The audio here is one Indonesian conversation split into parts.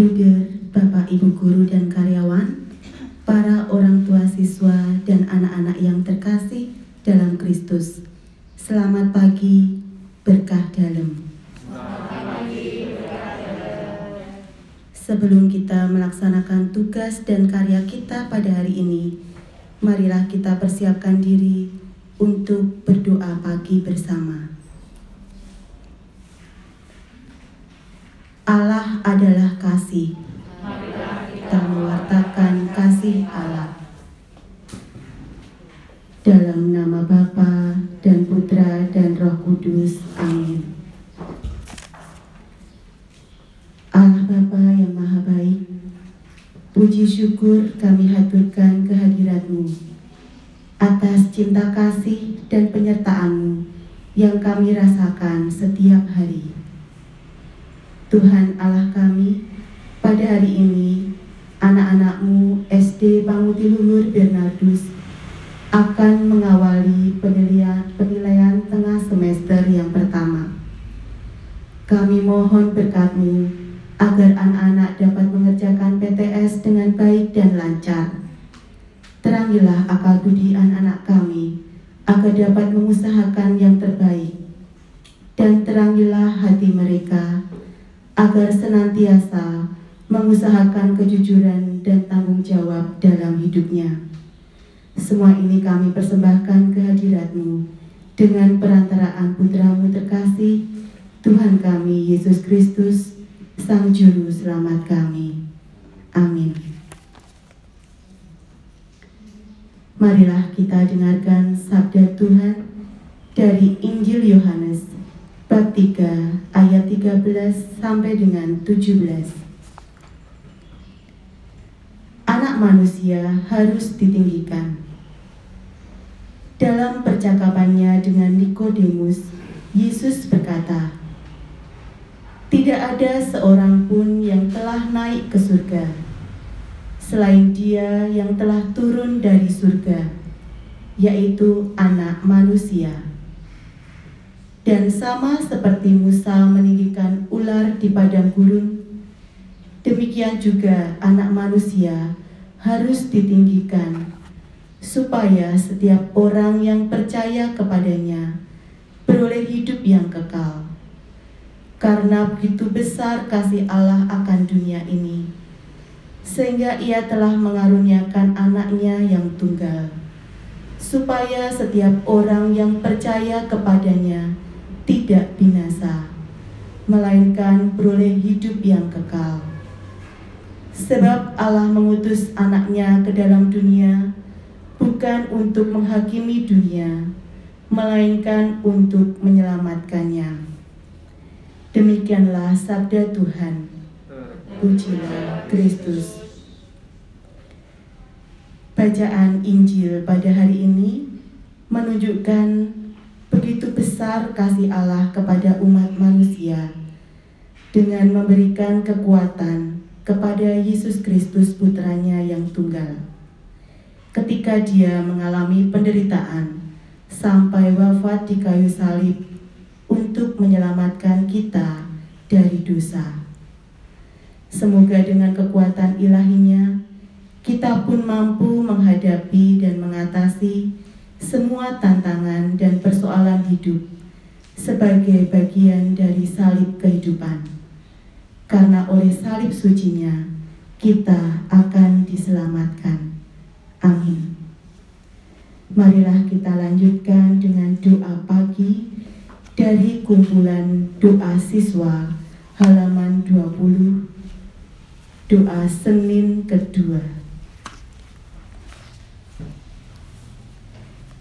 Bruder, Bapak Ibu guru dan karyawan, para orang tua siswa dan anak-anak yang terkasih dalam Kristus. Selamat pagi, berkah dalam. Sebelum kita melaksanakan tugas dan karya kita pada hari ini, marilah kita persiapkan diri untuk berdoa pagi bersama. Allah adalah kasih. Kita mewartakan kasih Allah. Dalam nama Bapa dan Putra dan Roh Kudus. Amin. Allah Bapa yang Maha Baik, puji syukur kami haturkan kehadiratmu atas cinta kasih dan penyertaanmu yang kami rasakan setiap hari. Tuhan Allah kami, pada hari ini anak-anakmu SD Panguti Luhur Bernardus akan mengawali penilaian, penilaian tengah semester yang pertama. Kami mohon berkatmu agar anak-anak dapat mengerjakan PTS dengan baik dan lancar. Terangilah akal budi anak-anak kami agar dapat mengusahakan yang terbaik. Dan terangilah hati mereka agar senantiasa mengusahakan kejujuran dan tanggung jawab dalam hidupnya. Semua ini kami persembahkan kehadiratmu dengan perantaraan putramu terkasih, Tuhan kami Yesus Kristus, Sang Juru Selamat kami. Amin. Marilah kita dengarkan sabda Tuhan dari Injil Yohanes bab 3 ayat 13 sampai dengan 17. Anak manusia harus ditinggikan. Dalam percakapannya dengan Nikodemus, Yesus berkata, "Tidak ada seorang pun yang telah naik ke surga selain Dia yang telah turun dari surga, yaitu Anak Manusia." Dan sama seperti Musa meninggikan ular di padang gurun, demikian juga anak manusia harus ditinggikan, supaya setiap orang yang percaya kepadanya beroleh hidup yang kekal. Karena begitu besar kasih Allah akan dunia ini, sehingga ia telah mengaruniakan anaknya yang tunggal, supaya setiap orang yang percaya kepadanya tidak binasa, melainkan beroleh hidup yang kekal. Sebab Allah mengutus anaknya ke dalam dunia bukan untuk menghakimi dunia, melainkan untuk menyelamatkannya. Demikianlah sabda Tuhan. Pujilah Kristus. Bacaan Injil pada hari ini menunjukkan begitu besar kasih Allah kepada umat manusia dengan memberikan kekuatan kepada Yesus Kristus putranya yang tunggal. Ketika dia mengalami penderitaan sampai wafat di kayu salib untuk menyelamatkan kita dari dosa. Semoga dengan kekuatan ilahinya, kita pun mampu menghadapi dan mengatasi semua tantangan dan persoalan hidup sebagai bagian dari salib kehidupan. Karena oleh salib sucinya, kita akan diselamatkan. Amin. Marilah kita lanjutkan dengan doa pagi dari kumpulan doa siswa halaman 20 doa Senin kedua.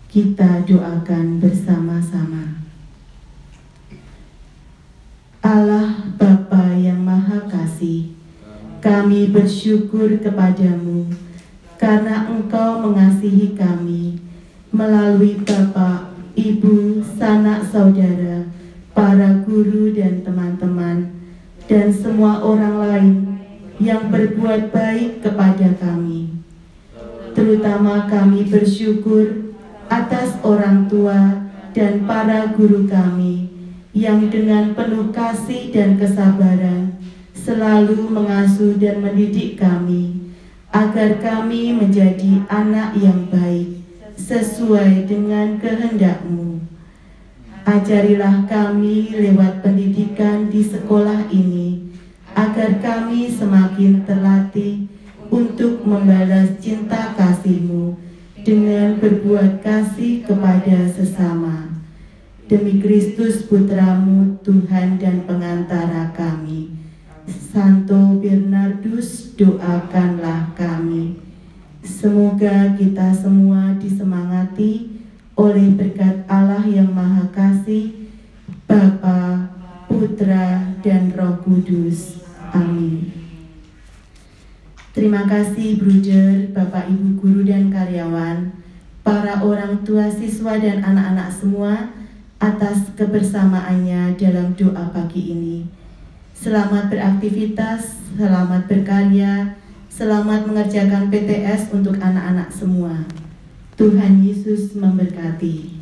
Kita doakan bersama-sama. Allah Bapa yang Maha Kasih, kami bersyukur kepadamu karena Engkau mengasihi kami melalui Bapak, Ibu, sanak saudara, para guru dan teman-teman, dan semua orang lain yang berbuat baik kepada kami. Terutama kami bersyukur orang tua dan para guru kami yang dengan penuh kasih dan kesabaran selalu mengasuh dan mendidik kami, agar kami menjadi anak yang baik, sesuai dengan kehendakmu. Ajarilah kami lewat pendidikan di sekolah ini, agar kami semakin terlatih untuk membalas cinta kasihmu dengan berbuat kasih kepada sesama. Demi Kristus Putramu, Tuhan dan pengantara kami. Santo Bernardus, doakanlah kami. Semoga kita semua disemangati oleh berkat Allah yang Maha Kasih, Bapa, Putra, dan Roh Kudus. Amin. Terima kasih Bruder, Bapak Ibu Guru dan karyawan, para orang tua siswa dan anak-anak semua atas kebersamaannya dalam doa pagi ini. Selamat beraktivitas, selamat berkarya, selamat mengerjakan PTS untuk anak-anak semua. Tuhan Yesus memberkati.